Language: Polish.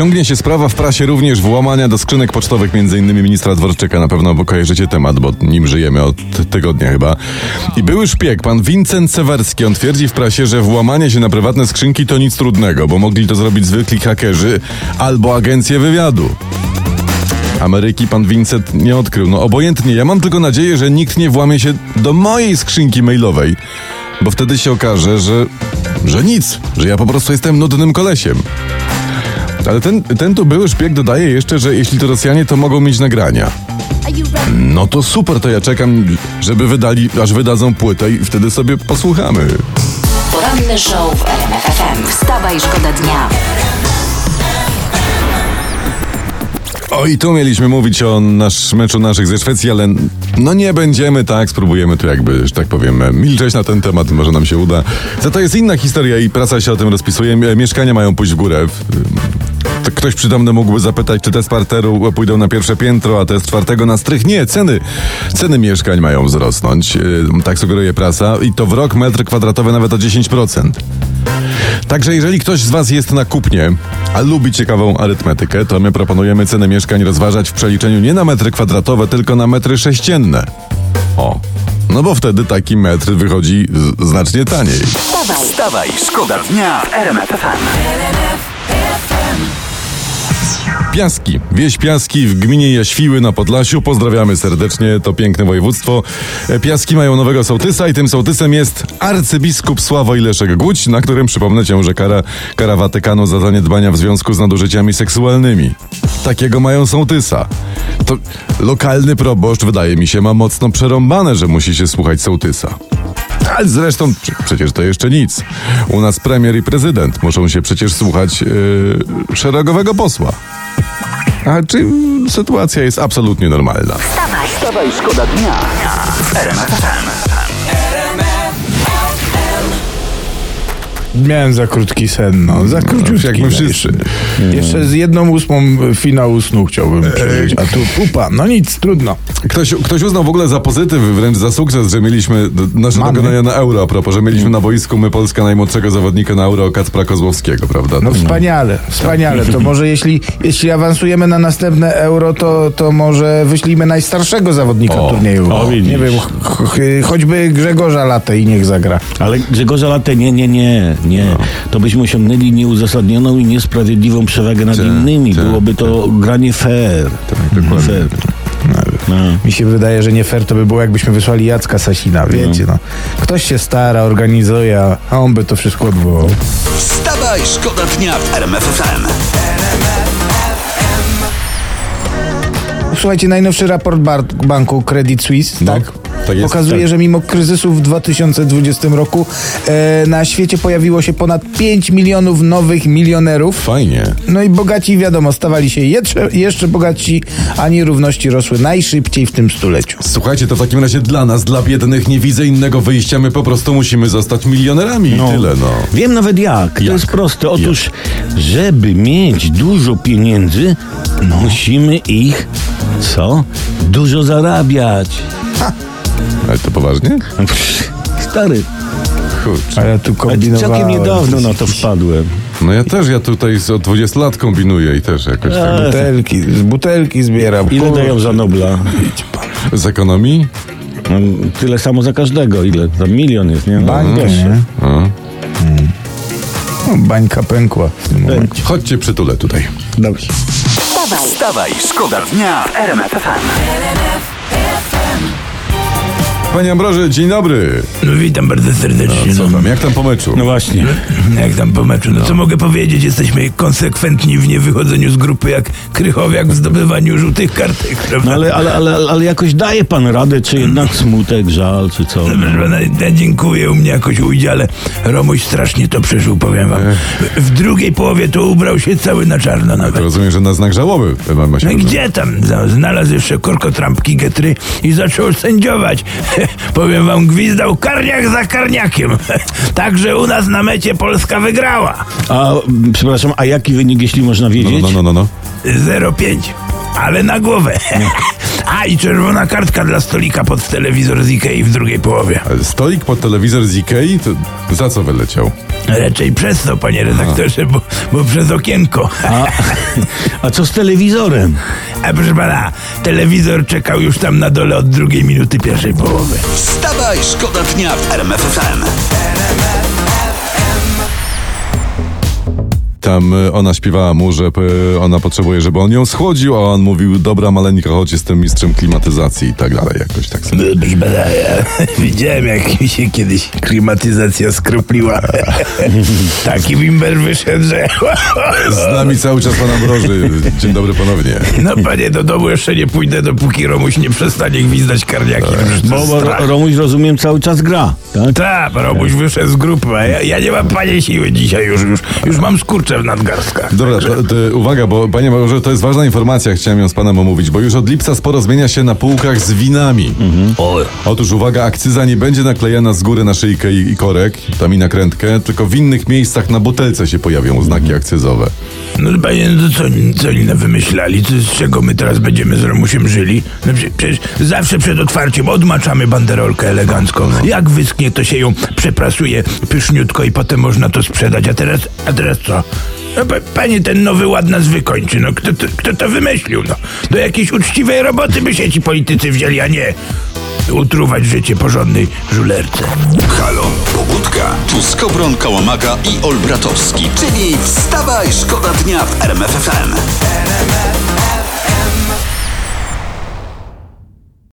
Ciągnie się sprawa w prasie również włamania do skrzynek pocztowych m.in. ministra Dworczyka. Na pewno bo kojarzycie temat, bo nim żyjemy od tygodnia chyba. I były szpieg, pan Vincent Sewerski, on twierdzi w prasie, że włamanie się na prywatne skrzynki to nic trudnego, bo mogli to zrobić zwykli hakerzy albo agencje wywiadu. Ameryki pan Vincent nie odkrył. No obojętnie, ja mam tylko nadzieję, że nikt nie włamie się do mojej skrzynki mailowej, bo wtedy się okaże, że, że nic, że ja po prostu jestem nudnym kolesiem. Ale ten, ten tu były szpieg dodaje jeszcze, że jeśli to Rosjanie, to mogą mieć nagrania. No to super, to ja czekam, żeby wydali, aż wydadzą płytę i wtedy sobie posłuchamy. Poranny show w RMF FM. Wstawaj, szkoda dnia. O i tu mieliśmy mówić o nasz meczu naszych ze Szwecji, ale no nie będziemy tak, spróbujemy tu jakby, że tak powiem, milczeć na ten temat, może nam się uda. Za to jest inna historia i prasa się o tym rozpisuje. Mie- Mieszkania mają pójść w górę. Ktoś przytomny mógłby zapytać, czy te z parteru pójdą na pierwsze piętro, a te z czwartego na strych. Nie, ceny, ceny mieszkań mają wzrosnąć. Yy, Tak sugeruje prasa i to w rok metr kwadratowy nawet o 10%. Także jeżeli ktoś z Was jest na kupnie, a lubi ciekawą arytmetykę, to my proponujemy cenę mieszkań rozważać w przeliczeniu nie na metry kwadratowe, tylko na metry sześcienne. O, no bo wtedy taki metr wychodzi znacznie taniej. Wstawaj, Wstawaj, szkoda dnia w RMF. Piaski. Wieś Piaski w gminie Jaświły na Podlasiu. Pozdrawiamy serdecznie, to piękne województwo. E, Piaski mają nowego sołtysa i tym sołtysem jest arcybiskup Sławoj Leszek Głódź, na którym przypomnę cię, że kara, kara Watykanu za zaniedbania w związku z nadużyciami seksualnymi. Takiego mają sołtysa. To lokalny proboszcz, wydaje mi się, ma mocno przerąbane, że musi się słuchać sołtysa. Ale zresztą prze- przecież to jeszcze nic. U nas premier i prezydent muszą się przecież słuchać yy, szeregowego posła. A czy sytuacja jest absolutnie normalna? Wstawaj, szkoda dnia w Miałem za krótki sen, no. Za króciutki. jak my no, wszyscy. Jeszcze, jeszcze z jedną ósmą finału snu chciałbym przeżyć, a tu pupa. No nic, trudno. Ktoś, ktoś uznał w ogóle za pozytyw, wręcz za sukces, że mieliśmy nasze Mamy. dokonania na euro, a propos, że mieliśmy na boisku my Polska najmłodszego zawodnika na euro, Kacpra Kozłowskiego, prawda? No wspaniale, wspaniale. To może jeśli, jeśli awansujemy na następne euro, to, to może wyślijmy najstarszego zawodnika O, turnieju. o, nie wiem, ch- ch- choćby Grzegorza Latę i niech zagra. Ale Grzegorza Latę, nie, nie, nie, nie. To byśmy osiągnęli nieuzasadnioną i niesprawiedliwą przewagę nad Tak, innymi. tak, Byłoby to granie fair. dokładnie. fair. No. Mi się wydaje, że nie fair to by było, jakbyśmy wysłali Jacka Sasina, wiecie, no. Ktoś się stara, organizuje, a on by to wszystko odwołał. Wstawaj, szkoda dnia w RMF FM. Słuchajcie, najnowszy raport bar- banku Credit Suisse, No, tak? Tak jest, Pokazuje, tak. że mimo kryzysu w 2020 roku e, na świecie pojawiło się ponad 5 milionów nowych milionerów. Fajnie. No i bogaci, wiadomo, stawali się jeszcze, jeszcze bogatsi, a nierówności rosły najszybciej w tym stuleciu. Słuchajcie, to w takim razie dla nas, dla biednych, nie widzę innego wyjścia. My po prostu musimy zostać milionerami i tyle, no. Wiem nawet jak. To Jak? jest proste. Otóż, żeby mieć dużo pieniędzy, musimy ich, co? Dużo zarabiać. Ale to poważnie? Stary, Kurczę. A ja tu ale kombinowałem. całkiem niedawno na to wpadłem. No ja też, ja tutaj z- od 20 lat kombinuję i też jakoś tak. Butelki, z butelki zbieram. Ile Kur- dają za Nobla? Z ekonomii? No, tyle samo za każdego. Ile? Za milion jest, nie? No, Bańka, nie? A. No, bańka pękła w tym momencie. Chodźcie przytulę tutaj. Dobrze. wstawaj, Wstawaj, szkoda dnia w RMF FM. Panie Ambroży, dzień dobry. No witam bardzo serdecznie. Co No, tam, jak tam po meczu? No właśnie. jak tam po meczu? No co mogę powiedzieć? Jesteśmy konsekwentni w niewychodzeniu z grupy jak Krychowiak w zdobywaniu żółtych kartek, prawda? No ale, ale, ale, ale jakoś daje pan radę, czy jednak smutek, żal, czy co? Ja dziękuję, u mnie jakoś ujdzie, ale Romuś strasznie to przeżył, powiem wam. W drugiej połowie to ubrał się cały na czarno nawet. To rozumiem, że na znak żałoby ma- ma się No gdzie tam? Znalazł jeszcze korkotrampki getry i zaczął sędziować. Powiem wam, gwizdał karniak za karniakiem. Także u nas na mecie Polska wygrała. A, przepraszam, a jaki wynik, jeśli można No, wiedzieć? no, no, no, no. 0,5. Ale na głowę. A i czerwona kartka dla stolika pod telewizor z Ikei w drugiej połowie. Stolik pod telewizor z Ikei? To za co wyleciał? Raczej przez to, panie redaktorze, bo, bo przez okienko. A, a co z telewizorem? A proszę pana, telewizor czekał już tam na dole od drugiej minuty pierwszej połowy. Wstawaj, szkoda dnia w RMF Tam y, ona śpiewała mu, że y, ona potrzebuje, żeby on ją schłodził, a on mówił, dobra maleńka, chodź, jestem mistrzem klimatyzacji i tak dalej, jakoś tak sobie. Widziałem jak mi się kiedyś klimatyzacja skropliła. Taki bimber wyszedł, że... Z nami cały czas pan Ambroży. Dzień dobry ponownie. No panie, do domu jeszcze nie pójdę, dopóki Romuś nie przestanie gwizdać karniaki. Bo, bo Ro- Romuś, rozumiem, cały czas gra, tak? Tak, Romuś wyszedł z grupy, a ja, ja nie mam panie siły dzisiaj już, już, już mam skurcze w nadgarstkach. Dobra, to, to, uwaga, bo panie Małorze, to jest ważna informacja, chciałem ją z panem omówić, bo już od lipca sporo zmienia się na półkach z winami. Otóż uwaga, akcyza nie będzie naklejana z góry na szyjkę i, i korek, tam i nakrętkę, tylko w innych miejscach na butelce się pojawią znaki akcyzowe. No panie, no co, co oni nam wymyślali? Co, z czego my teraz będziemy z Romusiem żyli? No prze- przecież zawsze przed otwarciem odmaczamy banderolkę elegancko. Jak wyschnie, to się ją przeprasuje pyszniutko i potem można to sprzedać. A teraz, a teraz co? No, pa, panie, ten nowy ład nas wykończy. No, kto, to, kto to wymyślił? No, do jakiejś uczciwej roboty by się ci politycy wzięli, a nie utruwać życie porządnej żulerce. Halo, pobudka. Tu Skowron, Kałamaga i Olbratowski, czyli wstawaj, szkoda dnia w RMF FM.